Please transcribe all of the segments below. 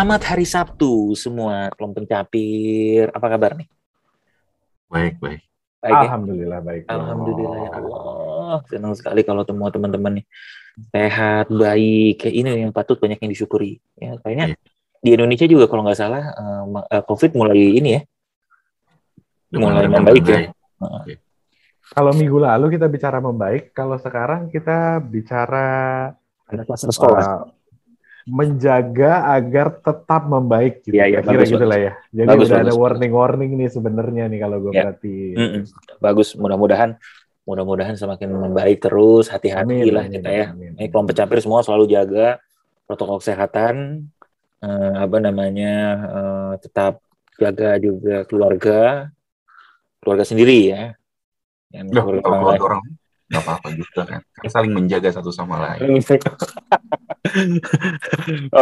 Selamat hari Sabtu semua kelompok pencapir. Apa kabar nih? Baik, baik. baik ya? Alhamdulillah baik. Alhamdulillah ya Allah. Senang sekali kalau semua teman-teman nih sehat, baik. Kayak ini yang patut banyak yang disyukuri. Ya, kayaknya ya. di Indonesia juga kalau nggak salah uh, COVID mulai ini ya. Mulai membaik ya. ya. Kalau minggu lalu kita bicara membaik, kalau sekarang kita bicara ada kluster sekolah. Uh, menjaga agar tetap membaik gitu. Iya, iya, Kira gitu lah ya. Jadi bagus, udah bagus. ada warning-warning nih sebenarnya nih kalau gue ya. berarti. Mm -mm. Bagus, mudah-mudahan mudah-mudahan semakin membaik terus, hati-hati lah kita ya. Amin. Ini kelompok campur semua selalu jaga protokol kesehatan, uh, apa namanya, uh, tetap jaga juga keluarga, keluarga sendiri ya. Yang Loh, orang nggak apa-apa juga kan. kan saling menjaga satu sama lain.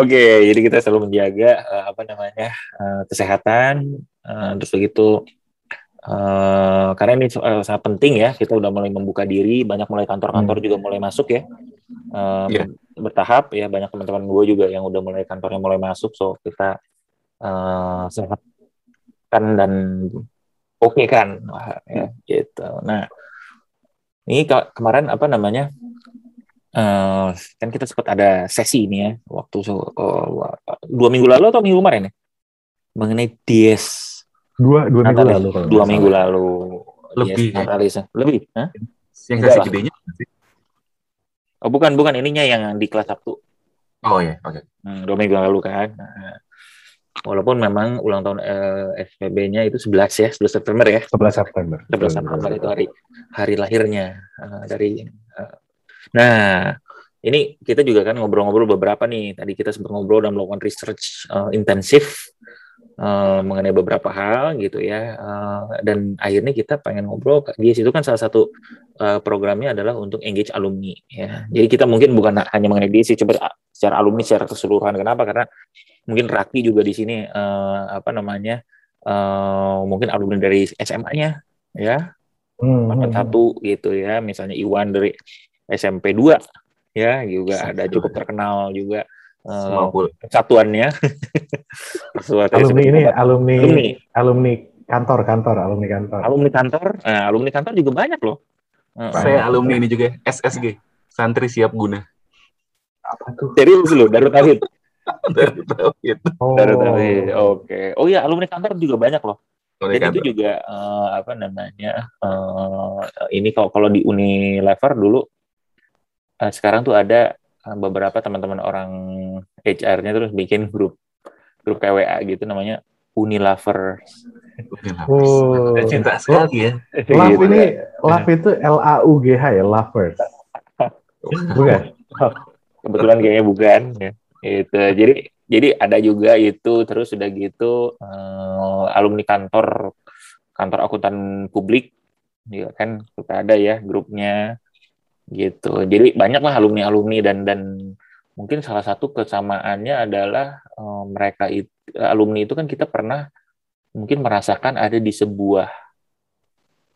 Oke, jadi kita selalu menjaga uh, apa namanya uh, kesehatan, uh, terus begitu uh, karena ini uh, sangat penting ya. Kita udah mulai membuka diri, banyak mulai kantor-kantor hmm. juga mulai masuk ya, uh, yeah. bertahap ya. Banyak teman-teman gue juga yang udah mulai kantornya mulai masuk, so kita uh, sehat kan dan oke okay kan, ya, gitu. Nah ini ke kemarin apa namanya? Uh, kan kita sempat ada sesi ini ya waktu uh, dua minggu lalu atau minggu kemarin ya mengenai DS dua dua minggu lalu dua minggu lalu lebih Natalis. ya? lebih Hah? yang kasih gedenya oh bukan bukan ininya yang di kelas Sabtu oh ya oke okay. hmm, dua minggu lalu kan nah, Walaupun memang ulang tahun eh, SPB-nya itu 11 ya, 11 September ya. 11 September. 11 September itu hari hari lahirnya uh, dari uh, Nah, ini kita juga kan ngobrol-ngobrol beberapa nih. Tadi kita sempat ngobrol dan melakukan research uh, intensif uh, mengenai beberapa hal gitu ya. Uh, dan akhirnya kita pengen ngobrol. Di situ kan salah satu uh, programnya adalah untuk engage alumni ya. Jadi kita mungkin bukan hanya mengenai dia sih, coba secara alumni secara keseluruhan. Kenapa? Karena mungkin Raki juga di sini uh, apa namanya uh, mungkin alumni dari SMA-nya ya hmm, hmm, satu gitu ya misalnya Iwan dari SMP 2 ya juga ada cukup terkenal juga uh, satuannya alumni ini alumni alumni alumni kantor kantor alumni kantor alumni kantor uh, alumni kantor juga banyak loh uh, saya alumni ini juga SSG santri siap guna apa tuh serius loh Darut Tauhid dari Tauhid. Oh. Dari Tauhid. Oke. Okay. Oh iya, alumni kantor juga banyak loh. Alumni Dan kantor. itu juga uh, apa namanya? Uh, ini kalau kalau di Unilever dulu uh, sekarang tuh ada beberapa teman-teman orang HR-nya terus bikin grup grup PWA gitu namanya Unilever. Oh, cinta sekali ya. Love gitu. ini love itu L A U G H ya, lovers. Bukan. Kebetulan kayaknya bukan ya itu jadi jadi ada juga itu terus sudah gitu uh, alumni kantor kantor akuntan publik ya kan kita ada ya grupnya gitu jadi banyak lah alumni alumni dan dan mungkin salah satu kesamaannya adalah uh, mereka itu alumni itu kan kita pernah mungkin merasakan ada di sebuah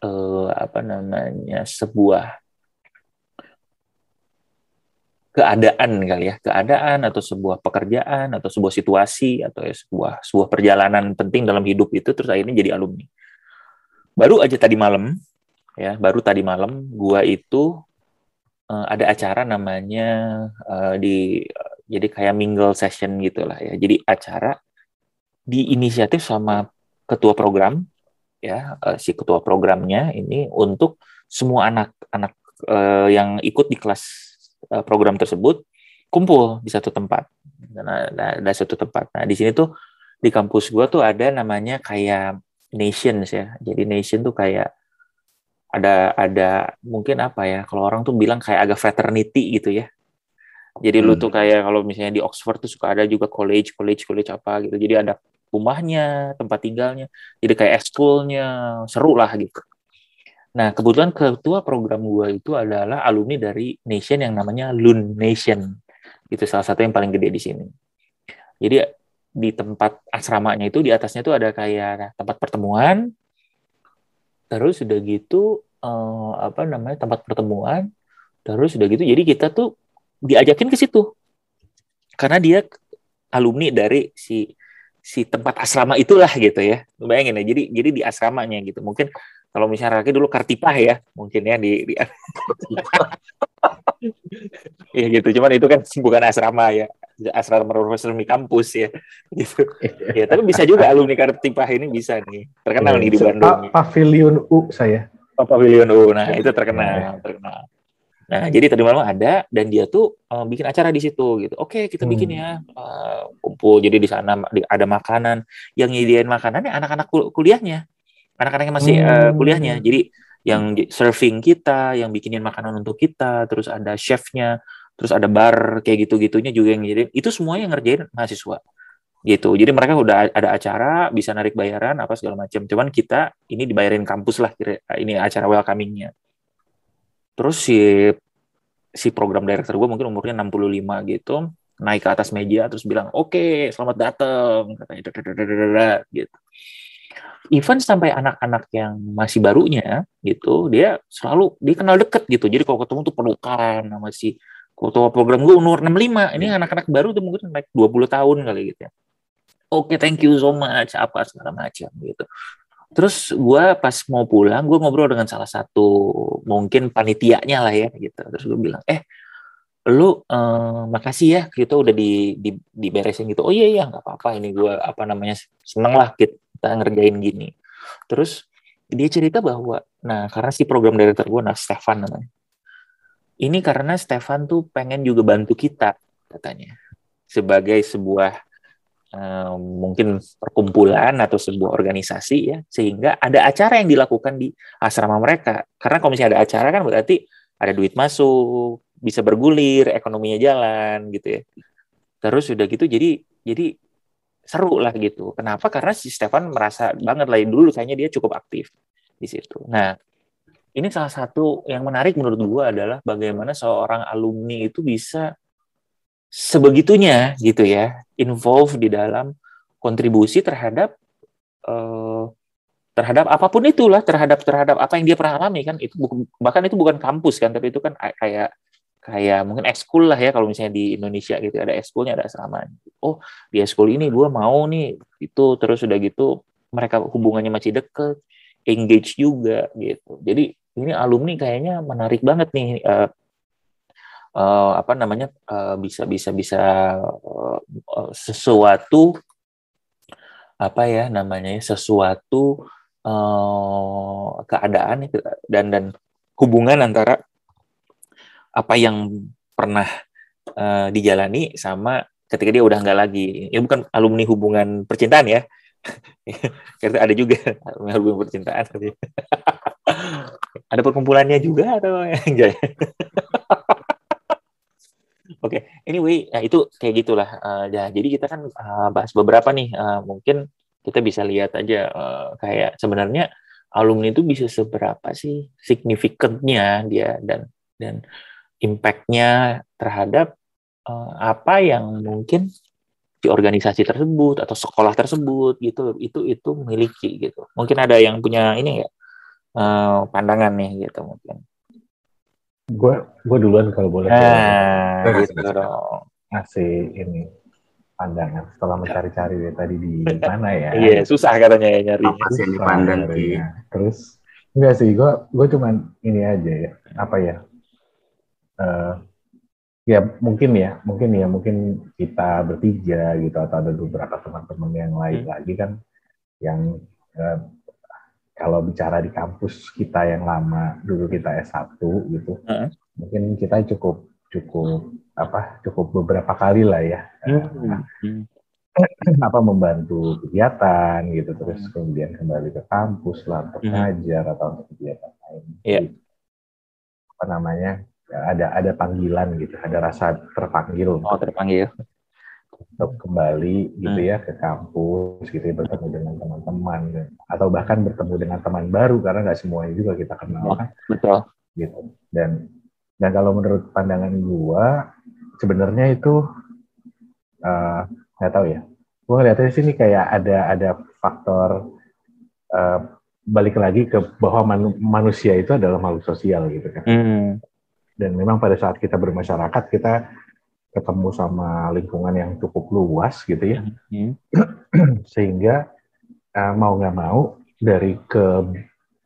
uh, apa namanya sebuah keadaan kali ya, keadaan atau sebuah pekerjaan atau sebuah situasi atau ya sebuah sebuah perjalanan penting dalam hidup itu terus akhirnya jadi alumni. Baru aja tadi malam ya, baru tadi malam gua itu uh, ada acara namanya uh, di uh, jadi kayak mingle session gitulah ya. Jadi acara di inisiatif sama ketua program ya, uh, si ketua programnya ini untuk semua anak-anak uh, yang ikut di kelas Eh, program tersebut kumpul di satu tempat. Nah, ada, ada satu tempat. Nah di sini tuh di kampus gue tuh ada namanya kayak nations ya. Jadi nation tuh kayak ada ada mungkin apa ya kalau orang tuh bilang kayak agak fraternity gitu ya jadi hmm. lu tuh kayak kalau misalnya di Oxford tuh suka ada juga college college college apa gitu jadi ada rumahnya tempat tinggalnya jadi kayak schoolnya seru lah gitu Nah, kebetulan ketua program gue itu adalah alumni dari Nation yang namanya Lun Nation. Itu salah satu yang paling gede di sini. Jadi di tempat asramanya itu di atasnya itu ada kayak tempat pertemuan. Terus sudah gitu eh, apa namanya tempat pertemuan. Terus sudah gitu jadi kita tuh diajakin ke situ. Karena dia alumni dari si si tempat asrama itulah gitu ya. Bayangin ya. Jadi jadi di asramanya gitu. Mungkin kalau misalnya lagi dulu Kartipah ya, mungkin ya di, di ya gitu. Cuman itu kan bukan asrama ya. Asrama profesor di kampus ya. Gitu. ya, tapi bisa juga alumni Kartipah ini bisa nih. Terkenal nih di Bandung. Pavilion U saya. Oh, Pavilion U. Nah, itu terkenal, terkenal. Nah, jadi tadi malam ada dan dia tuh uh, bikin acara di situ gitu. Oke, kita bikin hmm. ya uh, kumpul. Jadi di sana ada makanan yang nyediain makanannya anak-anak kul kuliahnya. Anak-anak yang masih hmm. uh, kuliahnya. Jadi yang serving kita, yang bikinin makanan untuk kita, terus ada chefnya, terus ada bar kayak gitu-gitunya juga yang jadi itu semuanya yang ngerjain mahasiswa gitu. Jadi mereka udah ada acara, bisa narik bayaran apa segala macam. Cuman kita ini dibayarin kampus lah ini acara welcomingnya. Terus si si program director gue mungkin umurnya 65 gitu naik ke atas meja terus bilang oke okay, selamat datang katanya. Gitu. Even sampai anak-anak yang masih barunya gitu dia selalu dia kenal deket gitu. Jadi kalau ketemu tuh pelukan sama si ketua program gue umur 65 ini anak-anak baru tuh mungkin naik 20 tahun kali gitu ya oke okay, thank you so much apa segala macam gitu Terus gue pas mau pulang, gue ngobrol dengan salah satu mungkin panitianya lah ya gitu. Terus gue bilang, eh lu eh, makasih ya kita udah di, di diberesin gitu. Oh iya iya nggak apa-apa ini gue apa namanya seneng lah kita ngerjain gini. Terus dia cerita bahwa, nah karena si program director gue, nah Stefan namanya. Ini karena Stefan tuh pengen juga bantu kita katanya. Sebagai sebuah uh, mungkin perkumpulan atau sebuah organisasi ya. Sehingga ada acara yang dilakukan di asrama mereka. Karena kalau misalnya ada acara kan berarti ada duit masuk bisa bergulir ekonominya jalan gitu ya. Terus sudah gitu jadi jadi seru lah gitu. Kenapa? Karena si Stefan merasa banget lah. Dulu kayaknya dia cukup aktif di situ. Nah ini salah satu yang menarik menurut gua adalah bagaimana seorang alumni itu bisa sebegitunya gitu ya involve di dalam kontribusi terhadap uh, terhadap apa pun itulah terhadap terhadap apa yang dia pernah alami kan. Itu bahkan itu bukan kampus kan tapi itu kan kayak kayak mungkin ekskul lah ya kalau misalnya di Indonesia gitu ada ekskulnya ada asrama. Oh di ekskul ini gue mau nih itu terus udah gitu mereka hubungannya masih deket engage juga gitu. Jadi ini alumni kayaknya menarik banget nih uh, uh, apa namanya uh, bisa bisa bisa uh, sesuatu apa ya namanya sesuatu uh, keadaan dan dan hubungan antara apa yang pernah uh, dijalani sama ketika dia udah nggak lagi. Ya bukan alumni hubungan percintaan ya. Karena ada juga alumni hubungan percintaan ada perkumpulannya juga atau yang Oke, okay. anyway, ya itu kayak gitulah. Uh, ya, jadi kita kan uh, bahas beberapa nih. Uh, mungkin kita bisa lihat aja uh, kayak sebenarnya alumni itu bisa seberapa sih signifikannya dia dan dan impactnya terhadap uh, apa yang mungkin di organisasi tersebut atau sekolah tersebut gitu itu itu memiliki gitu. Mungkin ada yang punya ini ya uh, pandangan nih gitu mungkin. Gue gue duluan kalau boleh. Nah, gitu dong. Ngasih ini pandangan setelah mencari-cari ya tadi di mana ya. Iya, susah katanya ya nyari. Apa sih yang dipandang Terus enggak sih, gue gue cuman ini aja ya, apa ya? Uh, ya mungkin ya, mungkin ya, mungkin kita bertiga gitu atau ada beberapa teman-teman yang lain hmm. lagi kan yang uh, kalau bicara di kampus kita yang lama dulu kita S1 gitu uh mungkin kita cukup cukup apa cukup beberapa kali lah ya. Uh, apa membantu kegiatan gitu terus uh kemudian kembali ke kampus lah untuk uh ngajar atau untuk kegiatan lain. Yeah. apa namanya ada ada panggilan gitu ada rasa terpanggil. Oh terpanggil untuk kembali gitu hmm. ya ke kampus gitu ya bertemu dengan teman-teman atau bahkan bertemu dengan teman baru karena nggak semuanya juga kita kenal kan. betul. Gitu. Dan dan kalau menurut pandangan gua sebenarnya itu eh, nggak uh, tahu ya. Gua ngeliatnya sini kayak ada ada faktor uh, balik lagi ke bahwa manu, manusia itu adalah makhluk sosial gitu kan. Hmm. dan memang pada saat kita bermasyarakat kita ketemu sama lingkungan yang cukup luas gitu ya, hmm. sehingga uh, mau nggak mau dari ke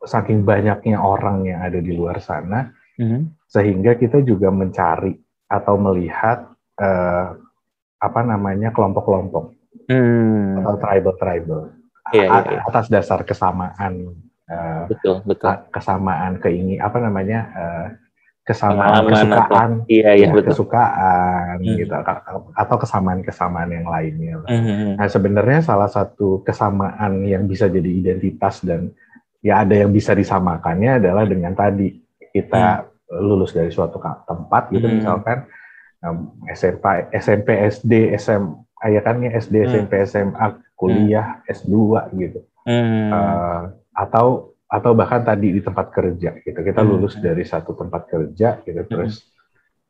saking banyaknya orang yang ada di luar sana, hmm. sehingga kita juga mencari atau melihat uh, apa namanya kelompok-kelompok hmm. atau tribal-tribal yeah, yeah, yeah. atas dasar kesamaan uh, betul betul kesamaan keingin apa namanya uh, kesamaan Pengalaman kesukaan atau, iya, iya, ya, betul. kesukaan hmm. gitu atau kesamaan-kesamaan yang lainnya. Hmm, hmm, hmm. Nah sebenarnya salah satu kesamaan yang bisa jadi identitas dan ya ada yang bisa disamakannya adalah dengan tadi kita hmm. lulus dari suatu tempat gitu hmm. misalkan um, SMP SMP SD SM ya kan ya SD hmm. SMP SMA kuliah hmm. S2 gitu hmm. uh, atau atau bahkan tadi di tempat kerja gitu. Kita hmm. lulus dari satu tempat kerja gitu hmm. terus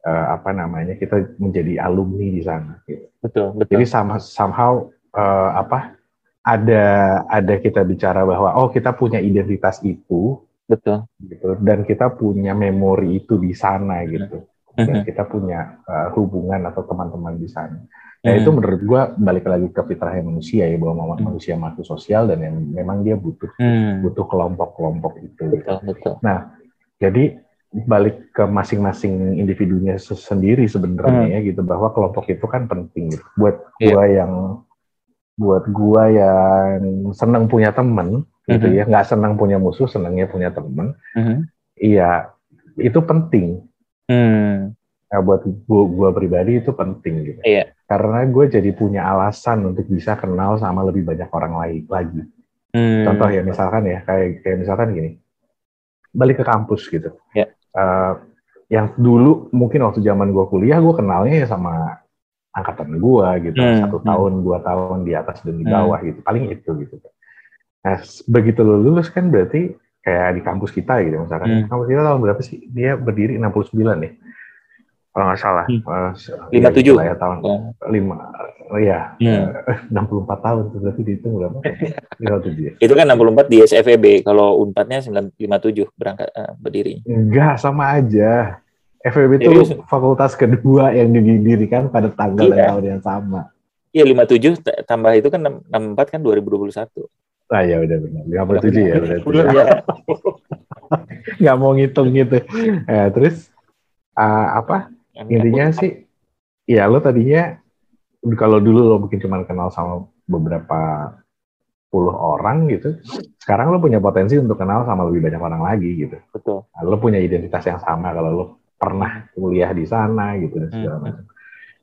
uh, apa namanya kita menjadi alumni di sana gitu. Betul betul. Jadi sama somehow uh, apa ada ada kita bicara bahwa oh kita punya identitas itu betul. gitu dan kita punya memori itu di sana gitu. Dan kita punya uh, hubungan atau teman-teman di sana Nah hmm. itu menurut gue balik lagi ke fitrahnya manusia ya bahwa hmm. manusia makhluk sosial dan yang memang dia butuh hmm. butuh kelompok-kelompok itu. Betul, betul. Nah jadi balik ke masing-masing individunya sendiri sebenarnya hmm. ya gitu bahwa kelompok itu kan penting gitu. buat yeah. gua yang buat gua yang senang punya temen gitu hmm. gitu ya nggak senang punya musuh senangnya punya temen hmm. iya hmm. itu penting hmm. Nah, buat gua, gua pribadi itu penting gitu. Iya. Karena gue jadi punya alasan untuk bisa kenal sama lebih banyak orang lain lagi. Hmm. Contoh ya misalkan ya kayak kayak misalkan gini, balik ke kampus gitu. Yeah. Uh, yang dulu mungkin waktu zaman gue kuliah gue kenalnya ya sama angkatan gue gitu, hmm. satu hmm. tahun dua tahun di atas dan di hmm. bawah hmm. gitu, paling itu gitu. Nah begitu lo lulus kan berarti kayak di kampus kita gitu misalkan, hmm. kampus kita tahun berapa sih? Dia berdiri 69 nih kalau nggak salah hmm. lima tujuh ya tahun ya. lima oh ya hmm. enam puluh empat tahun berarti dihitung berapa lima tujuh ya? itu kan enam puluh empat di SFEB kalau unpadnya sembilan lima tujuh berangkat uh, berdiri enggak sama aja FEB itu fakultas kedua yang didirikan pada tanggal iya. dan tahun yang sama iya lima tujuh tambah itu kan enam empat kan dua ribu dua puluh satu Ah ya udah benar. lima puluh tujuh ya udah. Ya. Nggak mau ngitung gitu. Ya, terus uh, apa? Intinya sih ya lo tadinya kalau dulu lo mungkin cuma kenal sama beberapa puluh orang gitu sekarang lo punya potensi untuk kenal sama lebih banyak orang lagi gitu. Betul. Nah, lo punya identitas yang sama kalau lo pernah kuliah di sana gitu dan segala hmm. macam.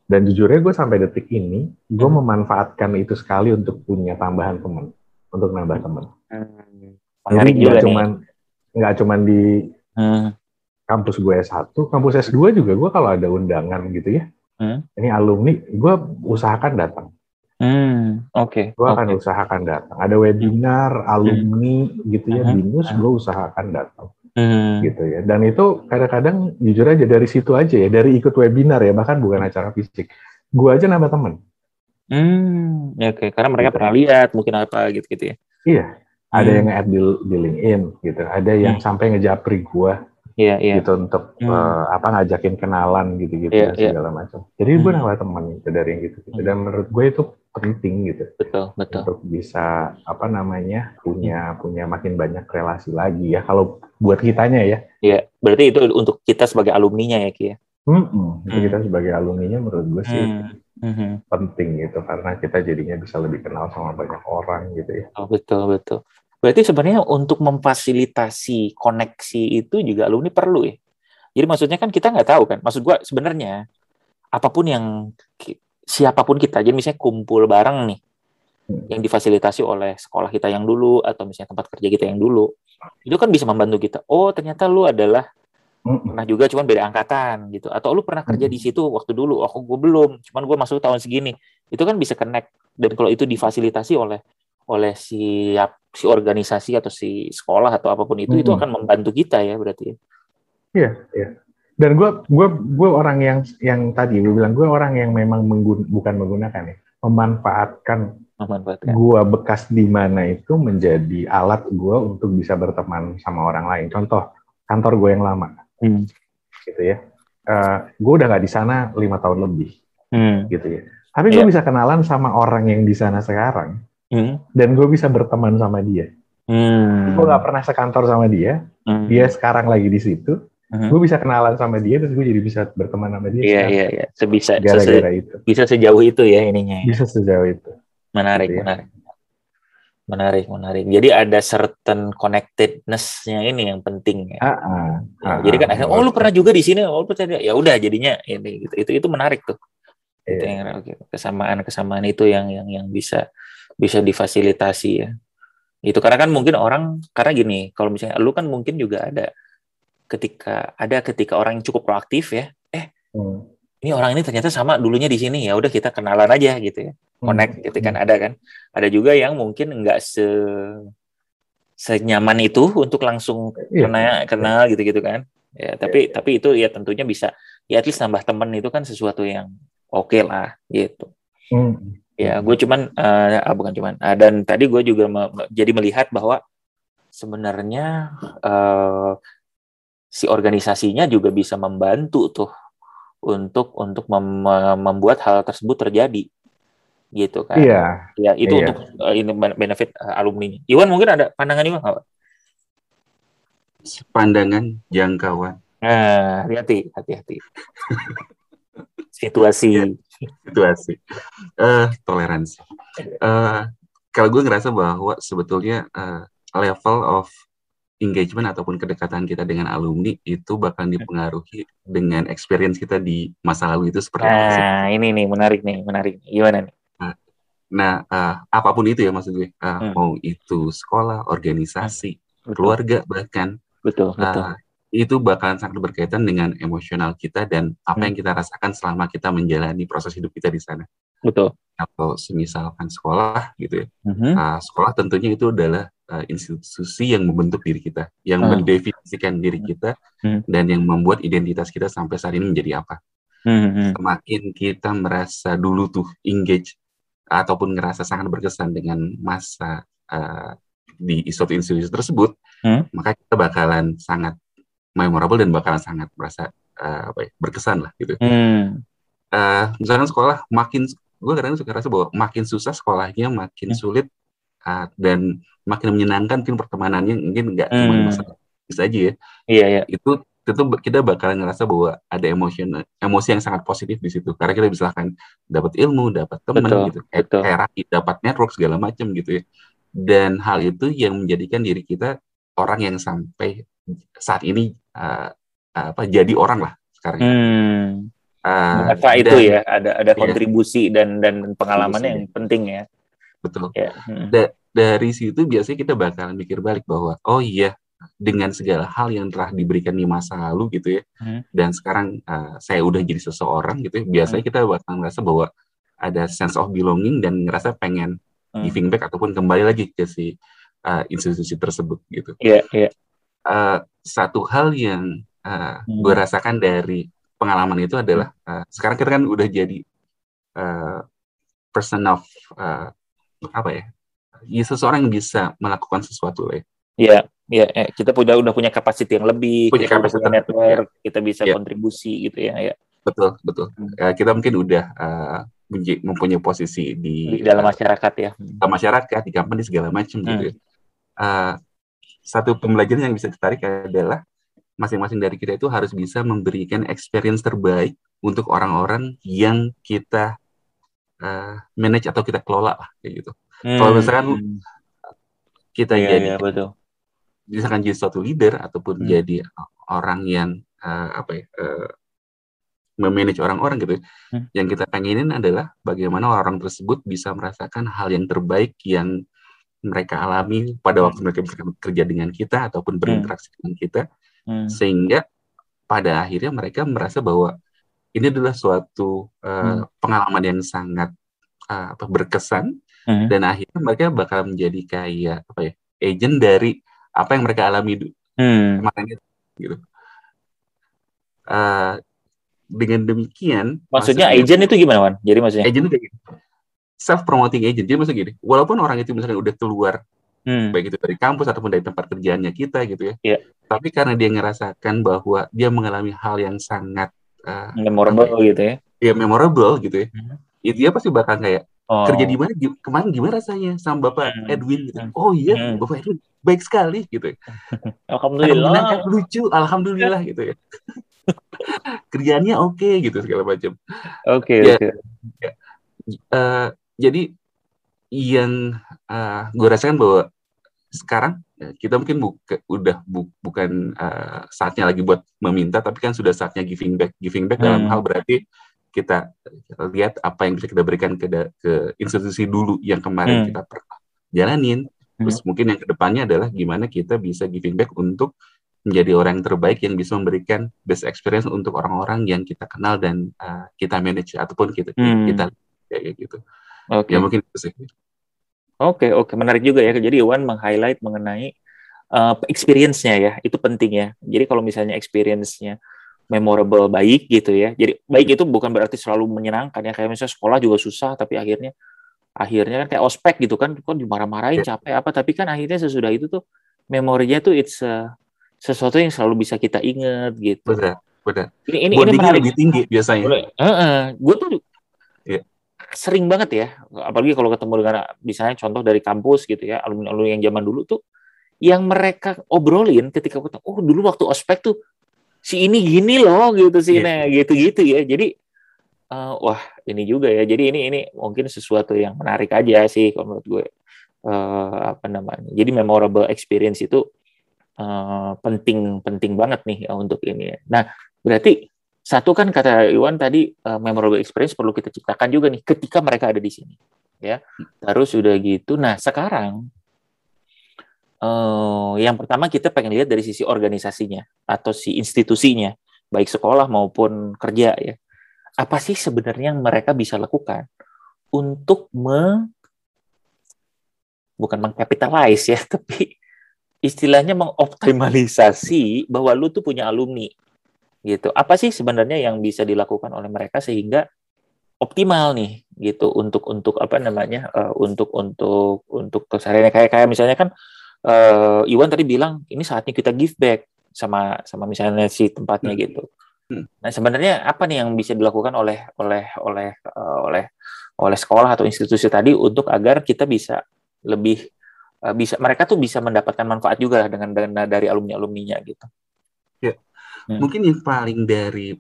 Dan jujurnya gue sampai detik ini gue hmm. memanfaatkan itu sekali untuk punya tambahan teman untuk nambah teman hmm. jadi nggak cuman nggak cuman di hmm kampus gue S1, kampus S2 juga gue kalau ada undangan gitu ya, hmm? ini alumni, gue usahakan datang. Hmm, oke. Okay. Gue akan okay. usahakan datang. Ada webinar alumni hmm. gitu ya, hmm. binus, gue usahakan datang. Hmm. gitu ya. Dan itu kadang-kadang jujur aja dari situ aja ya, dari ikut webinar ya, bahkan bukan acara fisik. Gue aja nambah temen. Hmm, ya oke. Okay. Karena mereka pernah lihat mungkin apa gitu-gitu ya. Iya. Ada hmm. yang add di, di LinkedIn gitu. Ada yang hmm. sampai ngejapri gue Iya, iya. gitu untuk hmm. uh, apa ngajakin kenalan gitu-gitu yeah, iya. segala yeah. macam. Jadi hmm. gue nambah teman gitu dari yang gitu, gitu. Dan menurut gue itu penting gitu. Betul, betul. Untuk bisa apa namanya punya hmm. punya makin banyak relasi lagi ya. Kalau buat kitanya ya. Iya, berarti itu untuk kita sebagai alumninya ya Ki ya. Hmm, hmm. Kita sebagai alumninya menurut gue sih hmm. hmm. penting gitu karena kita jadinya bisa lebih kenal sama banyak orang gitu ya. Oh, betul, betul. Berarti sebenarnya untuk memfasilitasi koneksi itu juga alumni perlu ya. Jadi maksudnya kan kita nggak tahu kan. Maksud gua sebenarnya apa pun yang siapa pun kita, jadi misalnya kumpul bareng nih hmm. yang difasilitasi oleh sekolah kita yang dulu atau misalnya tempat kerja kita yang dulu, itu kan bisa membantu kita. Oh ternyata lu adalah hmm. pernah juga cuman beda angkatan gitu atau lu pernah kerja di hmm. situ waktu dulu oh gue belum cuman gue masuk tahun segini itu kan bisa connect dan kalau itu difasilitasi oleh oleh si si organisasi atau si sekolah atau apa pun itu hmm. itu akan membantu kita ya berarti ya. Iya, iya. Dan gue gue gue orang yang yang tadi gue bilang gue orang yang memang menggun, bukan menggunakan ya, memanfaatkan memanfaatkan gue bekas di mana itu menjadi alat gue untuk bisa berteman sama orang lain. Contoh kantor gue yang lama, hmm. gitu ya. Uh, gue udah nggak di sana lima tahun lebih. hmm. gitu ya. Tapi gue yeah. bisa kenalan sama orang yang di sana sekarang, hmm. dan gue bisa berteman sama dia. Hmm. Gue gak pernah sekantor sama dia, hmm. dia sekarang lagi di situ, hmm. gue bisa kenalan sama dia, terus gue jadi bisa berteman sama dia. Iya iya iya, sebisa gara-gara itu. Bisa sejauh itu ya ininya. Ya. Bisa sejauh itu. Menarik gitu ya. menarik. Menarik, menarik. Jadi ada certain connectedness-nya ini yang penting ya. Ah, ah, ah, jadi kan akhirnya, oh lu pernah juga di sini, oh lu percaya, ya udah jadinya ini gitu. Itu itu menarik tuh. Yeah. Itu yang kesamaan kesamaan itu yang yang yang bisa bisa difasilitasi ya. Itu karena kan mungkin orang karena gini, kalau misalnya lu kan mungkin juga ada ketika ada ketika orang yang cukup proaktif ya, eh hmm. ini orang ini ternyata sama dulunya di sini ya udah kita kenalan aja gitu ya connect hmm. gitu kan ada kan ada juga yang mungkin nggak se senyaman itu untuk langsung yeah. kenal kenal gitu gitu kan ya tapi yeah. tapi itu ya tentunya bisa ya at least nambah temen itu kan sesuatu yang oke okay lah gitu hmm. Ya gue cuman uh, bukan cuman uh, dan tadi gue juga me jadi melihat bahwa sebenarnya uh, si organisasinya juga bisa membantu tuh untuk untuk mem membuat hal tersebut terjadi gitu kan. Iya. Ya itu iya. untuk uh, ini benefit uh, alumni. Iwan mungkin ada pandangan Iwan nggak? Pandangan jangkauan. Nah, hati-hati, hati-hati. Situasi. Situasi. Uh, toleransi. Uh, kalau gue ngerasa bahwa sebetulnya uh, level of engagement ataupun kedekatan kita dengan alumni itu bakal dipengaruhi dengan experience kita di masa lalu itu seperti apa? Nah, ini nih menarik nih, menarik. Gimana nih? Nah, uh, apa pun itu ya maksud gue, uh, hmm. mau itu sekolah, organisasi, betul. keluarga bahkan, betul, betul. Itu bakalan sangat berkaitan dengan emosional kita dan apa hmm. yang kita rasakan selama kita menjalani proses hidup kita di sana. Betul. Atau semisalkan sekolah gitu ya, hmm. uh, sekolah tentunya itu adalah uh, institusi yang membentuk diri kita, yang hmm. mendefinisikan diri kita hmm. dan yang membuat identitas kita sampai saat ini menjadi apa. Hmm. Semakin kita merasa dulu tuh engage ataupun ngerasa sangat berkesan dengan masa uh, di suatu institusi tersebut, hmm? maka kita bakalan sangat memorable dan bakalan sangat merasa uh, apa ya, berkesan lah gitu. Hmm. Uh, misalkan sekolah makin, gue kadang suka rasa bahwa makin susah sekolahnya, makin hmm. sulit uh, dan makin menyenangkan mungkin pertemanannya mungkin nggak hmm. cuma masalah bisa aja ya. Iya iya. Itu tentu kita bakalan ngerasa bahwa ada emosi emosi yang sangat positif di situ karena kita bisa kan dapat ilmu dapat teman gitu kayak dapat network segala macam gitu ya dan hal itu yang menjadikan diri kita orang yang sampai saat ini uh, apa jadi orang lah sekarang hmm. uh, itu ya ada ada iya. kontribusi ya, dan dan pengalaman yang penting ya betul ya. hmm. da dari situ biasanya kita bakalan mikir balik bahwa oh iya dengan segala hal yang telah diberikan di masa lalu gitu ya hmm. dan sekarang uh, saya udah jadi seseorang gitu ya biasanya hmm. kita bakal ngerasa bahwa ada sense of belonging dan ngerasa pengen hmm. giving back ataupun kembali lagi ke si uh, institusi tersebut gitu. Iya yeah, iya. Yeah. Uh, satu hal yang uh, hmm. gue rasakan dari pengalaman itu adalah uh, sekarang kita kan udah jadi uh, person of uh, apa ya? Ya seseorang yang bisa melakukan sesuatu lah ya. Iya, ya, ya, kita punya udah punya kapasitas yang lebih, punya punya network, ya. kita bisa ya. kontribusi gitu ya, ya. Betul, betul. Hmm. Uh, kita mungkin udah uh, mempunyai posisi di, di dalam masyarakat ya. Dalam masyarakat, di company segala macam hmm. gitu. Ya. Uh, satu pembelajaran yang bisa ditarik adalah masing-masing dari kita itu harus bisa memberikan experience terbaik untuk orang-orang yang kita uh, manage atau kita kelola lah kayak gitu. Hmm. Kalau misalkan kita ya, jadi ya, betul misalkan jadi suatu leader ataupun hmm. jadi orang yang uh, apa ya uh, memanage orang-orang gitu hmm. yang kita pengenin adalah bagaimana orang tersebut bisa merasakan hal yang terbaik yang mereka alami pada waktu hmm. mereka bekerja dengan kita ataupun berinteraksi hmm. dengan kita hmm. sehingga pada akhirnya mereka merasa bahwa ini adalah suatu uh, hmm. pengalaman yang sangat uh, apa, berkesan hmm. dan akhirnya mereka bakal menjadi kayak apa ya agent dari apa yang mereka alami hmm. kemarin itu gitu. Uh, dengan demikian, maksudnya, maksudnya agent itu gimana, Wan? Jadi maksudnya agent itu self promoting agent. Jadi maksudnya gini, walaupun orang itu misalnya udah keluar hmm. baik itu dari kampus ataupun dari tempat kerjaannya kita gitu ya. Yeah. Tapi karena dia ngerasakan bahwa dia mengalami hal yang sangat uh, memorable ya, gitu ya. ya memorable gitu ya hmm. ya dia pasti bakal kayak oh. kerja di mana kemarin gimana rasanya sama bapak hmm. Edwin gitu hmm. oh iya hmm. bapak Edwin baik sekali gitu ya. alhamdulillah lucu alhamdulillah gitu ya kerjaannya oke okay, gitu segala macam oke okay, ya, okay. ya, uh, jadi yang uh, gue rasakan bahwa sekarang ya, kita mungkin buka, udah bu, bukan uh, saatnya lagi buat meminta tapi kan sudah saatnya giving back giving back hmm. dalam hal berarti kita lihat apa yang bisa kita berikan ke ke institusi dulu yang kemarin hmm. kita pernah jalanin terus hmm. mungkin yang ke depannya adalah gimana kita bisa giving back untuk menjadi orang yang terbaik yang bisa memberikan best experience untuk orang-orang yang kita kenal dan uh, kita manage ataupun kita hmm. kita kayak gitu. Oke. Okay. Ya mungkin itu sih. Oke, okay, oke, okay. menarik juga ya. Jadi Iwan meng-highlight mengenai uh, experience-nya ya, itu penting ya. Jadi kalau misalnya experience-nya memorable baik gitu ya. Jadi baik itu bukan berarti selalu menyenangkan ya. Kayak misalnya sekolah juga susah, tapi akhirnya akhirnya kan kayak ospek gitu kan, kok dimarah-marahin ya. capek apa, tapi kan akhirnya sesudah itu tuh memorinya tuh it's uh, sesuatu yang selalu bisa kita ingat gitu. Benar, benar. Ini ini, ini menarik. lebih tinggi biasanya. Uh, uh, gue tuh yeah sering banget ya, apalagi kalau ketemu dengan misalnya contoh dari kampus gitu ya, alumni-alumni yang zaman dulu tuh, yang mereka obrolin ketika ketemu, oh dulu waktu ospek tuh si ini gini loh gitu sih, yeah. nah gitu-gitu ya. Jadi uh, wah ini juga ya. Jadi ini ini mungkin sesuatu yang menarik aja sih kalau menurut gue. Uh, apa namanya? Jadi memorable experience itu uh, penting penting banget nih untuk ini. Nah berarti satu kan kata Iwan tadi uh, memorable experience perlu kita ciptakan juga nih ketika mereka ada di sini ya. Terus sudah gitu nah sekarang uh, yang pertama kita pengen lihat dari sisi organisasinya atau si institusinya baik sekolah maupun kerja ya. Apa sih sebenarnya yang mereka bisa lakukan untuk me bukan mengkapitalize ya tapi istilahnya mengoptimalisasi bahwa lu tuh punya alumni gitu. Apa sih sebenarnya yang bisa dilakukan oleh mereka sehingga optimal nih gitu untuk untuk apa namanya uh, untuk untuk untuk keseharian kayak kayak misalnya kan uh, Iwan tadi bilang ini saatnya kita give back sama sama misalnya si tempatnya hmm. gitu. Hmm. Nah sebenarnya apa nih yang bisa dilakukan oleh oleh oleh uh, oleh oleh sekolah atau institusi tadi untuk agar kita bisa lebih uh, bisa mereka tuh bisa mendapatkan manfaat juga dengan dengan dari alumni alumninya gitu. Hmm. Mungkin yang paling dari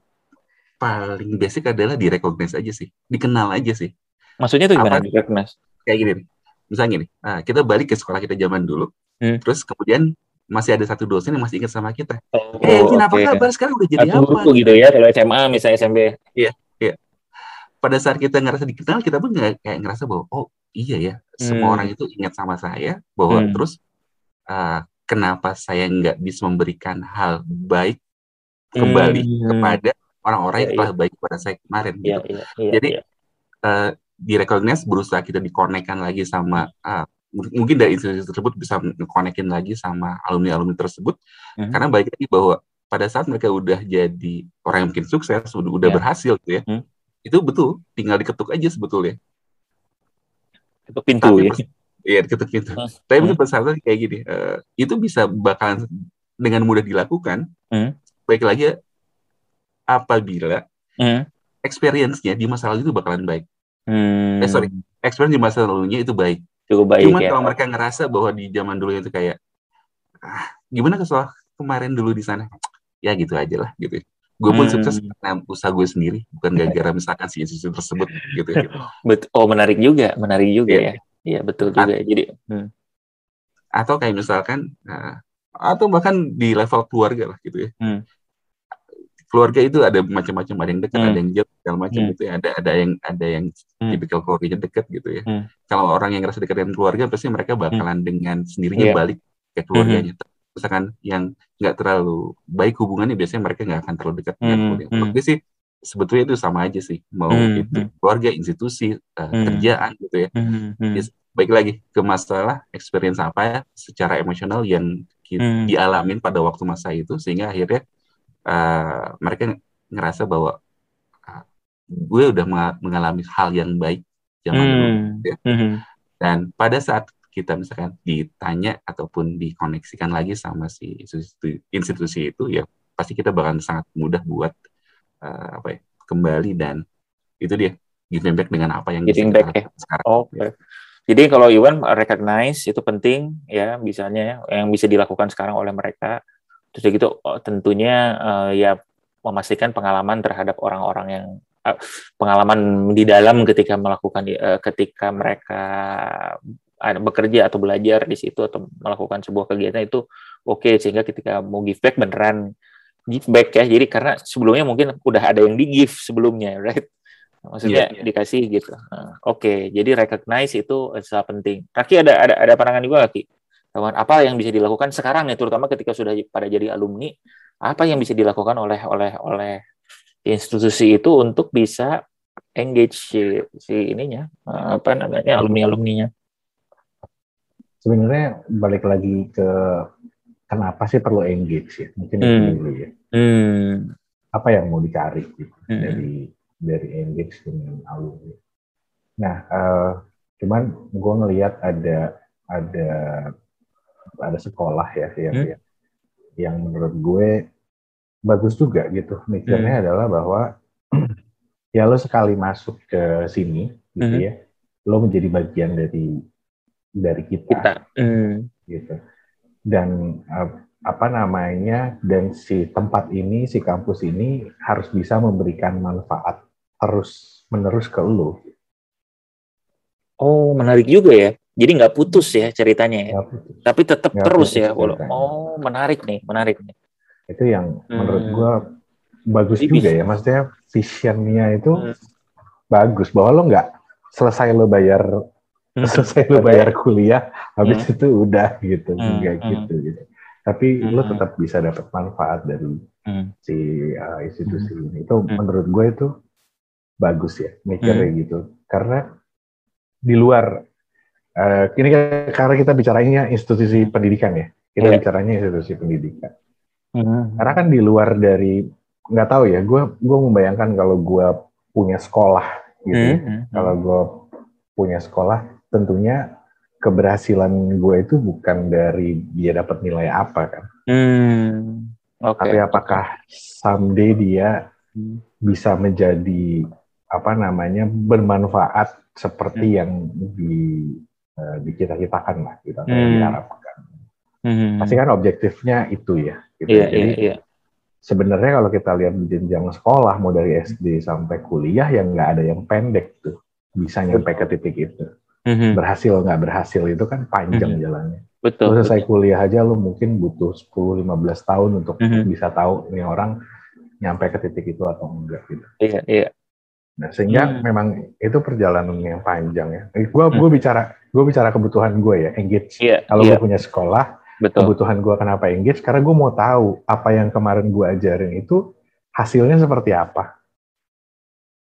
paling basic adalah direcognize aja sih, dikenal aja sih. Maksudnya tuh gimana direcognize? Kayak gini nih. Misalnya gini, nah, kita balik ke sekolah kita zaman dulu, hmm. terus kemudian masih ada satu dosen yang masih ingat sama kita. Oh, eh, ini okay. kabar sekarang udah jadi Aku apa? gitu ya, kalau SMA misalnya SMP. Iya, iya. Pada saat kita ngerasa dikenal, kita pun kayak ngerasa bahwa oh iya ya, semua hmm. orang itu ingat sama saya, bahwa hmm. terus uh, kenapa saya nggak bisa memberikan hal baik kembali hmm. kepada orang-orang yang iya, telah iya. baik kepada saya kemarin gitu. Jadi. Uh, di recognize berusaha kita dikonekkan lagi sama uh, mungkin dari institusi tersebut bisa konekin lagi sama alumni-alumni tersebut mm-hmm. karena baik lagi bahwa pada saat mereka udah jadi orang yang mungkin sukses udah, udah yeah. berhasil gitu ya mm. itu betul tinggal diketuk aja sebetulnya ketuk pintu Tapi, ya iya diketuk pintu mm. tapi persyaratan kayak gini uh, itu bisa bakalan dengan mudah dilakukan mm baik lagi apabila hmm. experience-nya di masa lalu itu bakalan baik. Hmm. Eh sorry, experience di masa lalunya itu baik. Cukup baik Cuma ya. kalau mereka ngerasa bahwa di zaman dulu itu kayak ah, gimana ke soal kemarin dulu di sana, ya gitu aja lah gitu. Gue pun hmm. sukses karena usaha gue sendiri, bukan gara-gara misalkan si institusi tersebut gitu. gitu. Oh menarik juga, menarik juga yeah. ya. Iya betul juga. At Jadi hmm. atau kayak misalkan nah, atau bahkan di level keluarga lah gitu ya. Hmm. Keluarga itu ada macam-macam, ada yang dekat, hmm. ada yang jauh, segala macam hmm. gitu ya. Ada ada yang ada yang hmm. tipikal keluarganya dekat gitu ya. Hmm. Kalau orang yang ngerasa dekat dengan keluarga, pasti mereka hmm. bakalan hmm. dengan sendirinya yeah. balik ke keluarganya. Hmm. Misalkan yang nggak terlalu baik hubungannya, biasanya mereka nggak akan terlalu dekat dengan hmm. keluarga. Menurut gue sih sebetulnya itu sama aja sih mau hmm. itu hmm. keluarga institusi uh, hmm. kerjaan gitu ya hmm. Hmm. baik lagi ke masalah experience apa ya secara emosional yang hmm. dialamin pada waktu masa itu sehingga akhirnya uh, mereka ngerasa bahwa uh, gue udah mengalami hal yang baik zaman hmm. dulu ya. hmm. dan pada saat kita misalkan ditanya ataupun dikoneksikan lagi sama si institusi, institusi itu ya pasti kita bakal sangat mudah buat uh, apa ya kembali dan itu dia giving back dengan apa yang giving back ya sekarang. Oke. Okay. Jadi kalau Iwan recognize itu penting ya misalnya yang bisa dilakukan sekarang oleh mereka. Terus gitu oh, tentunya uh, ya memastikan pengalaman terhadap orang-orang yang uh, pengalaman di dalam ketika melakukan uh, ketika mereka bekerja atau belajar di situ atau melakukan sebuah kegiatan itu oke okay, sehingga ketika mau give back beneran give back ya jadi karena sebelumnya mungkin udah ada yang di give sebelumnya right maksudnya yeah, yeah. dikasih gitu. Nah, Oke, okay. jadi recognize itu sangat penting. Kaki ada ada ada pandangan juga Kaki. Teman, apa yang bisa dilakukan sekarang ya terutama ketika sudah pada jadi alumni, apa yang bisa dilakukan oleh oleh oleh institusi itu untuk bisa engage si, si ininya apa namanya alumni alumninya sebenarnya balik lagi ke kenapa sih perlu engage ya mungkin hmm. itu dulu ya hmm. apa yang mau dicari gitu hmm. dari dari engage dengan alumni. Nah, uh, cuman gue ngelihat ada ada ada sekolah ya yang hmm? yang menurut gue bagus juga gitu. Mikirnya hmm. adalah bahwa ya lo sekali masuk ke sini gitu hmm. ya, lo menjadi bagian dari dari kita, kita. Hmm. gitu. Dan uh, apa namanya dan si tempat ini si kampus ini harus bisa memberikan manfaat terus menerus ke lu. Oh menarik juga ya. Jadi nggak putus ya ceritanya ya. Putus. Tapi tetap gak terus ya. Ceritanya. Oh menarik nih, menarik nih. Itu yang hmm. menurut gua bagus Jadi juga bisa. ya. Maksudnya visionnya itu hmm. bagus bahwa lo nggak selesai lo bayar hmm. selesai lo bayar kuliah, habis hmm. itu udah gitu, hmm. nggak hmm. gitu gitu tapi hmm. lo tetap bisa dapat manfaat dari hmm. si uh, institusi hmm. ini itu hmm. menurut gue itu bagus ya mikirnya hmm. gitu karena di luar uh, ini karena kita bicaranya institusi pendidikan ya kita yeah. bicaranya institusi pendidikan hmm. karena kan di luar dari nggak tahu ya gue gue membayangkan kalau gue punya sekolah gitu hmm. kalau gue punya sekolah tentunya keberhasilan gue itu bukan dari dia dapat nilai apa kan. Hmm. Okay. Tapi apakah someday dia hmm. bisa menjadi apa namanya bermanfaat seperti hmm. yang di uh, dicita-citakan lah gitu atau hmm. diharapkan. Hmm. Pasti kan objektifnya itu ya. Gitu. Yeah, Jadi yeah, yeah. sebenarnya kalau kita lihat di jenjang sekolah mau dari SD sampai kuliah yang nggak ada yang pendek tuh bisa nyampe ke titik itu mm-hmm. berhasil nggak berhasil itu kan panjang mm-hmm. jalannya. Betul. Lu selesai betul. kuliah aja lu mungkin butuh 10-15 tahun untuk mm-hmm. bisa tahu nih orang nyampe ke titik itu atau enggak gitu. Iya, iya. Nah, sehingga hmm. memang itu perjalanan yang panjang ya. Gue hmm. gue bicara gue bicara kebutuhan gue ya engage. Yeah, Kalau yeah. gue punya sekolah, Betul. kebutuhan gue kenapa engage? Karena gue mau tahu apa yang kemarin gue ajarin itu hasilnya seperti apa.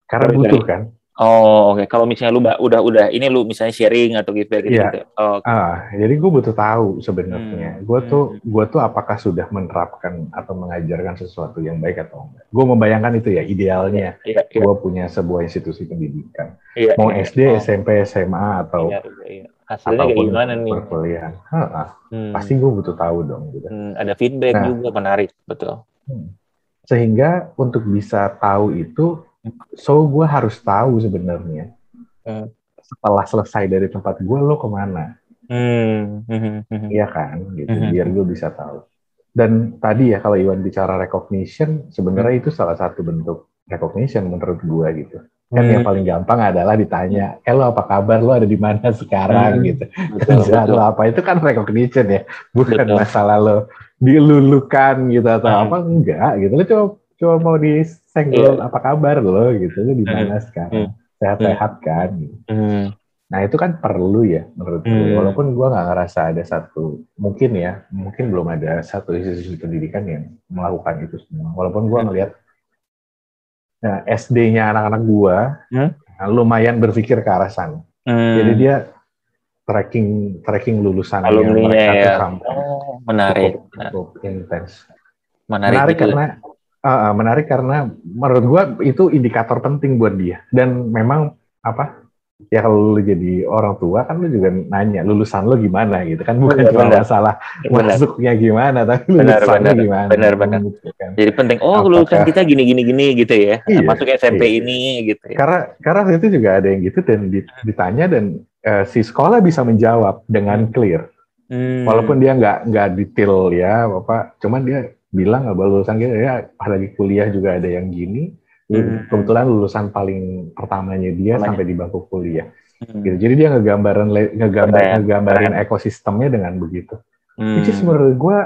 Karena butuh kan. Oh oke. Okay. Kalau misalnya lu udah udah ini lu misalnya sharing atau gitu gitu. Iya. Gitu. Oh, okay. ah, jadi gue butuh tahu sebenarnya. Hmm. Gue tuh hmm. gue tuh apakah sudah menerapkan atau mengajarkan sesuatu yang baik atau enggak. Gue membayangkan itu ya idealnya. Iya, iya. Gue punya sebuah institusi pendidikan. Iya, Mau iya. SD, oh. SMP, SMA atau iya, iya. Hasilnya kayak gimana nih? Perkuliahan. Hmm. Pasti gue butuh tahu dong. Gitu. Hmm, ada feedback nah, juga menarik, betul. Hmm. Sehingga untuk bisa tahu itu so gue harus tahu sebenarnya hmm. setelah selesai dari tempat gue lo ke mana hmm. hmm, hmm. iya kan gitu hmm. biar gue bisa tahu dan tadi ya kalau Iwan bicara recognition sebenarnya hmm. itu salah satu bentuk recognition menurut gue gitu kan hmm. yang paling gampang adalah ditanya, eh lo apa kabar, lo ada di mana sekarang hmm. gitu. Betul, betul. lo apa itu kan recognition ya, bukan betul. masalah lo dilulukan gitu atau hmm. apa enggak gitu. Lo coba coba mau disenggol yeah. apa kabar lo gitu, lo di mana hmm. sekarang, sehat-sehat hmm. kan. Gitu. Hmm. Nah itu kan perlu ya menurut hmm. gue. Walaupun gue nggak ngerasa ada satu, mungkin ya, mungkin belum ada satu institusi pendidikan yang melakukan itu semua. Walaupun gue ngelihat Nah, SD-nya anak-anak gua hmm? nah, lumayan berpikir ke arah sana. Hmm. Jadi dia tracking tracking lulusan mereka ya. sampai oh, menarik, cukup, cukup intens. Menarik, menarik karena uh, menarik karena menurut gua itu indikator penting buat dia dan memang apa ya kalau lu jadi orang tua kan lu juga nanya lulusan lu gimana gitu kan bukan Benar, cuma benar. masalah Benar. masuknya gimana tapi Benar, lulusannya benar. gimana Benar, benar. gitu kan. Jadi penting, oh Apakah- lulusan kita gini gini gini gitu ya. Iya, Masuk SMP iya. ini gitu ya. karena karena itu juga ada yang gitu dan di- ditanya dan eh, si sekolah bisa menjawab dengan clear Hmm. walaupun dia nggak nggak detail ya bapak cuman dia bilang nggak lulusan gitu ya lagi kuliah juga ada yang gini Hmm. kebetulan lulusan paling pertamanya dia sampai di bangku kuliah Hmm. gitu jadi dia ngegambarin le- ngegambar Keren, ngegambarin keren. ekosistemnya dengan begitu Hmm. which is menurut gue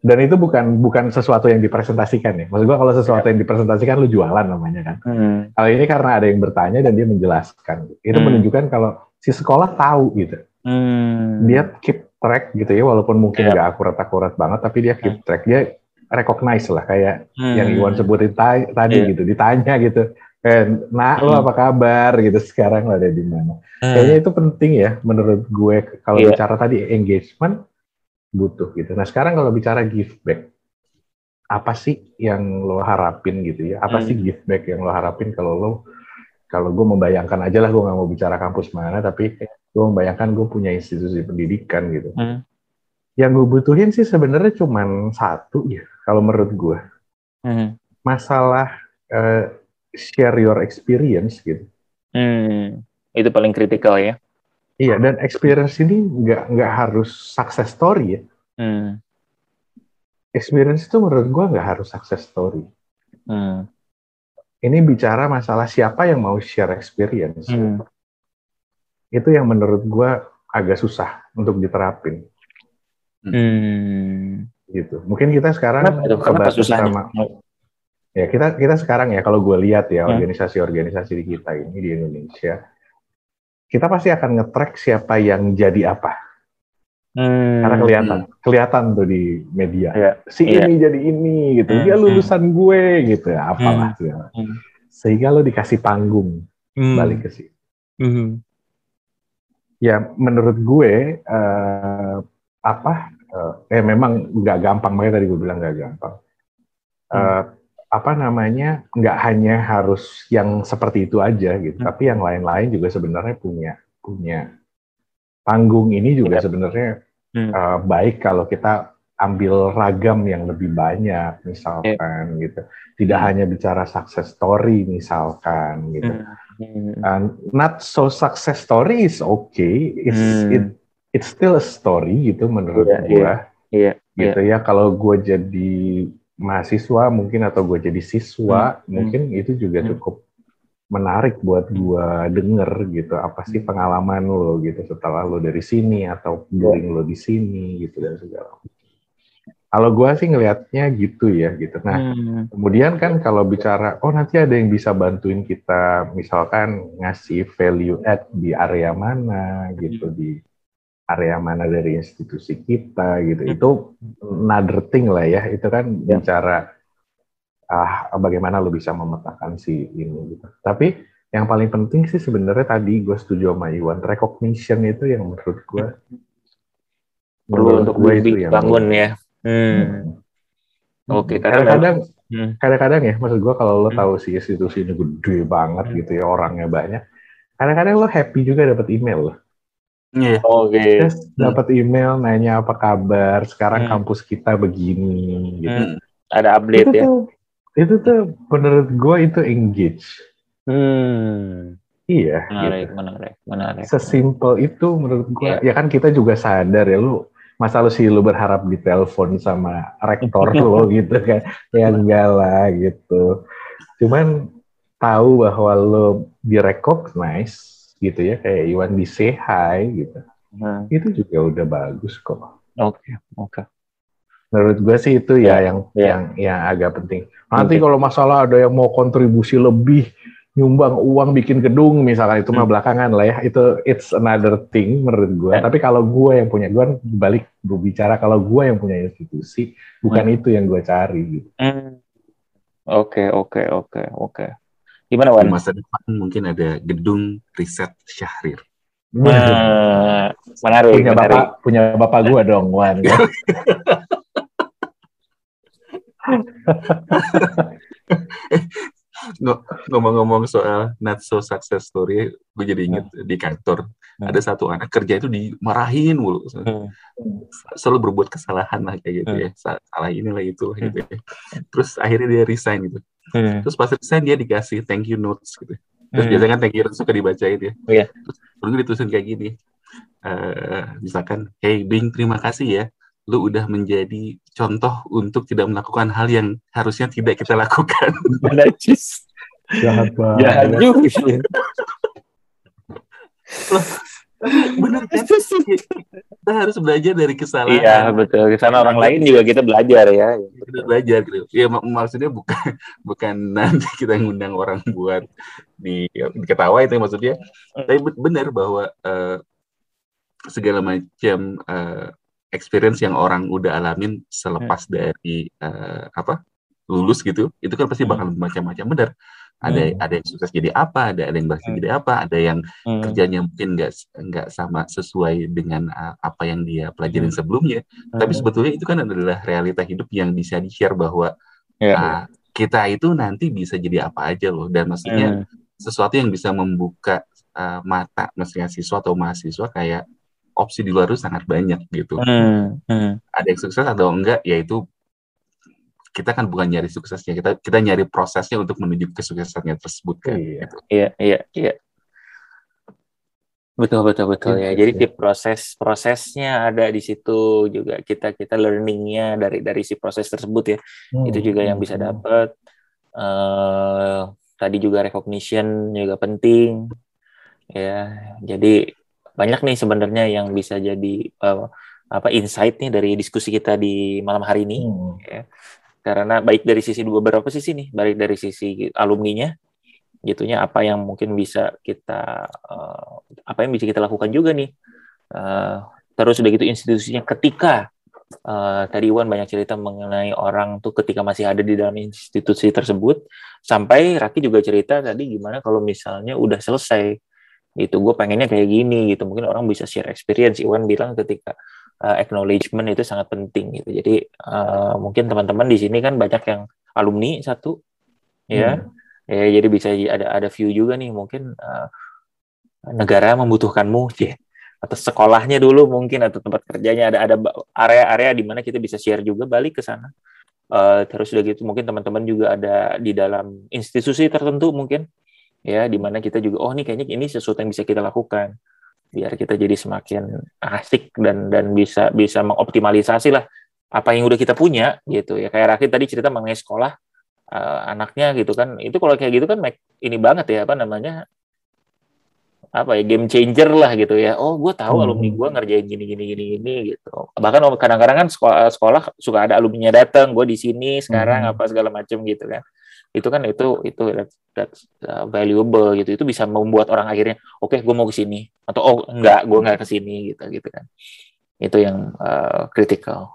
dan itu bukan bukan sesuatu yang dipresentasikan ya maksud gue kalau sesuatu yang dipresentasikan lu jualan namanya kan Hmm. kalau ini karena ada yang bertanya dan dia menjelaskan itu Hmm. menunjukkan kalau si sekolah tahu gitu Hmm. dia keep track gitu ya walaupun mungkin Iya. nggak akurat akurat banget tapi dia keep track dia recognize lah kayak Hmm. yang Iwan sebutin ta- tadi Iya. gitu ditanya gitu nak lo Hmm. apa kabar gitu sekarang lo ada di mana Hmm. kayaknya itu penting ya menurut gue kalau Iya. bicara tadi engagement butuh gitu nah sekarang kalau bicara give back apa sih yang lo harapin gitu ya apa Hmm. sih give back yang lo harapin kalau lo kalau gue membayangkan aja lah gue nggak mau bicara kampus mana tapi gue membayangkan gue punya institusi pendidikan gitu Hmm. Yang gue butuhin sih sebenarnya cuman satu ya kalau menurut gue Hmm. masalah eh, share your experience gitu Hmm. Itu paling kritikal ya. iya dan experience ini nggak nggak harus success story ya Hmm. experience itu menurut gue nggak harus success story Hmm. ini bicara masalah siapa yang mau share experience Hmm. itu yang menurut gue agak susah untuk diterapin Hmm. gitu mungkin kita sekarang Kenapa? Kenapa susahnya? sama- ya kita kita sekarang ya kalau gue lihat ya Hmm. organisasi-organisasi di kita ini di Indonesia kita pasti akan nge-track siapa yang jadi apa Hmm. karena kelihatan kelihatan tuh di media Iya. si Iya. ini jadi ini gitu Hmm, dia hmm. lulusan gue gitu apalah segala. Hmm. sehingga lo dikasih panggung Hmm. balik ke situ Hmm. ya menurut gue eh, apa eh, eh memang nggak gampang makanya tadi gue bilang nggak gampang Eh, apa namanya nggak hanya harus yang seperti itu aja gitu Hmm. tapi yang lain-lain juga sebenarnya punya punya panggung ini juga Iya. sebenarnya Hmm. eh, baik kalau kita ambil ragam yang lebih banyak misalkan gitu tidak hanya bicara success story misalkan gitu Hmm. Uh, not so success story is okay. It's Hmm. it it's still a story gitu menurut Iya, gua. Iya. Gitu ya kalau gue jadi mahasiswa mungkin atau gue jadi siswa Hmm. mungkin itu juga Hmm. cukup menarik buat gua denger gitu apa sih Hmm. pengalaman lo gitu setelah lo dari sini atau Iya. doing lo di sini gitu dan segala. Kalau gua sih ngelihatnya gitu ya gitu. Nah, Hmm. Kemudian kan kalau bicara, oh nanti ada yang bisa bantuin kita, misalkan ngasih value add di area mana gitu, di area mana dari institusi kita gitu. Hmm. Itu another thing lah ya, itu kan Ya. bicara ah bagaimana lo bisa memetakan si ini gitu. Tapi yang paling penting sih sebenarnya tadi gue setuju sama Iwan, recognition itu yang menurut gue Perlu untuk gue itu yang dibangun ya. Hmm. Hmm. Oke, karena kadang-kadang Hmm. kadang-kadang ya maksud gua kalau lo Hmm. tahu si institusi ini gede banget Hmm. gitu ya orangnya banyak kadang-kadang lo happy juga dapat email lo Iya. Oke. Yes, dapat email nanya apa kabar sekarang Hmm. kampus kita begini gitu Hmm. Ada update itu ya. tuh itu tuh menurut gua itu engage Hmm. iya Menarik, gitu. menarik, menarik. sesimpel itu menurut gua Iya. ya kan kita juga sadar ya lu masa lu sih lu berharap ditelepon sama rektor lo gitu kan ya enggak lah gitu cuman tahu bahwa lo direcognize gitu ya kayak Iwan di say hi gitu Hmm. itu juga udah bagus kok Oke, oke. menurut gue sih itu ya, Ya, yang ya. yang yang agak penting nanti Oke. kalau masalah ada yang mau kontribusi lebih nyumbang uang bikin gedung misalkan itu mah Hmm. belakangan lah ya itu it's another thing menurut gue Ya. tapi kalau gue yang punya gue balik berbicara kalau gue yang punya institusi bukan itu yang gue cari gitu. Hmm. Oke, oke, oke, oke. Gimana, Di Wan? masa depan mungkin ada gedung riset Syahrir. Nah, menarik, punya menarik. bapak punya bapak gue dong Wan ya. ngomong-ngomong soal not so success story, gue jadi inget hmm. di kantor hmm. ada satu anak kerja itu dimarahin mulu, hmm. selalu berbuat kesalahan lah kayak gitu hmm. ya, salah inilah itu hmm. gitu ya. Terus akhirnya dia resign gitu. Hmm. Terus pas resign dia dikasih thank you notes gitu. Terus hmm. biasanya kan thank you notes suka dibaca itu ya. Oh, yeah. Terus, terus ditulisin kayak gini, uh, misalkan, hey Bing terima kasih ya lu udah menjadi contoh untuk tidak melakukan hal yang harusnya tidak kita lakukan. Najis. Jahat banget. Jahat juga. benar kan? kita harus belajar dari kesalahan. Iya betul. Ke sana orang lain juga kita belajar ya. Kita belajar gitu. Iya mak maksudnya bukan bukan nanti kita ngundang orang buat di diketawa itu maksudnya. Tapi benar bahwa uh, segala macam uh, experience yang orang udah alamin selepas hmm. dari uh, apa lulus gitu itu kan pasti bakal hmm. macam-macam benar ada hmm. ada yang sukses jadi apa ada ada yang berhasil hmm. jadi apa ada yang hmm. kerjanya mungkin nggak nggak sama sesuai dengan apa yang dia pelajarin hmm. sebelumnya hmm. tapi sebetulnya itu kan adalah realita hidup yang bisa di share bahwa yeah. Ya. uh, kita itu nanti bisa jadi apa aja loh dan maksudnya hmm. sesuatu yang bisa membuka uh, mata siswa atau mahasiswa kayak opsi di luar itu sangat banyak gitu. Hmm, hmm. Ada yang sukses atau enggak, yaitu kita kan bukan nyari suksesnya, kita kita nyari prosesnya untuk menuju kesuksesannya tersebut kan. Iya, gitu. iya, iya, iya. Betul, betul, betul ya. Jadi di proses prosesnya ada di situ juga kita kita learningnya dari dari si proses tersebut ya. Hmm. Itu juga yang bisa hmm. dapat. Uh, tadi juga recognition juga penting ya. Jadi banyak nih sebenarnya yang bisa jadi uh, apa insight nih dari diskusi kita di malam hari ini hmm. ya. Karena baik dari sisi dua beberapa sisi nih? Baik dari sisi alumninya gitunya apa yang mungkin bisa kita uh, apa yang bisa kita lakukan juga nih. Uh, terus udah gitu institusinya ketika uh, tadi Iwan banyak cerita mengenai orang tuh ketika masih ada di dalam institusi tersebut sampai Raki juga cerita tadi gimana kalau misalnya udah selesai gitu. Gue pengennya kayak gini gitu. Mungkin orang bisa share experience. Iwan bilang ketika uh, acknowledgement itu sangat penting gitu. Jadi uh, mungkin teman-teman di sini kan banyak yang alumni satu ya. Hmm. ya jadi bisa ada ada view juga nih mungkin uh, negara membutuhkanmu ya. Atau sekolahnya dulu mungkin atau tempat kerjanya. Ada ada area-area di mana kita bisa share juga balik ke sana. Uh, terus udah gitu mungkin teman-teman juga ada di dalam institusi tertentu mungkin ya di mana kita juga oh nih kayaknya ini sesuatu yang bisa kita lakukan biar kita jadi semakin asik dan dan bisa bisa mengoptimalisasi lah apa yang udah kita punya gitu. Ya kayak Rakit tadi cerita mengenai sekolah uh, anaknya gitu kan. Itu kalau kayak gitu kan ini banget ya apa namanya apa ya game changer lah gitu ya. Oh gue tahu hmm. alumni gue ngerjain gini gini gini gini gitu. Bahkan kadang-kadang kan sekolah, sekolah suka ada alumni datang gue di sini sekarang hmm. apa segala macam gitu kan itu kan itu itu that's, that's uh, valuable gitu. Itu bisa membuat orang akhirnya oke okay, gue mau ke sini. Atau oh enggak gue enggak ke sini gitu gitu kan. Itu yang uh, critical.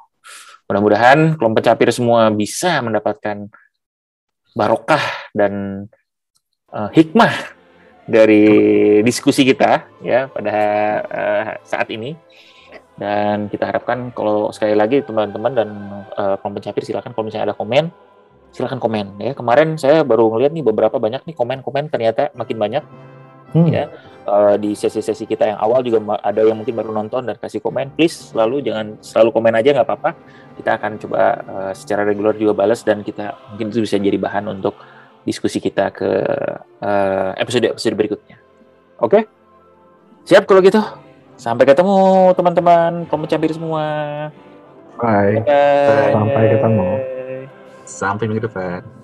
Mudah-mudahan kelompok capir semua bisa mendapatkan barokah dan uh, hikmah dari diskusi kita ya pada uh, saat ini. Dan kita harapkan kalau sekali lagi teman-teman dan uh, kelompok capir silakan kalau misalnya ada komen silahkan komen ya. Kemarin saya baru ngeliat nih beberapa banyak nih komen-komen ternyata makin banyak. Hmm. ya uh, di sesi-sesi kita yang awal juga ada yang mungkin baru nonton dan kasih komen. Please selalu jangan selalu komen aja nggak apa-apa. Kita akan coba uh, secara reguler juga balas dan kita mungkin itu bisa jadi bahan untuk diskusi kita ke uh, episode episode berikutnya. Oke? Okay? siap kalau gitu. Sampai ketemu teman-teman. Kamu campir semua. Bye, bye. sampai ketemu Sampai minggu depan.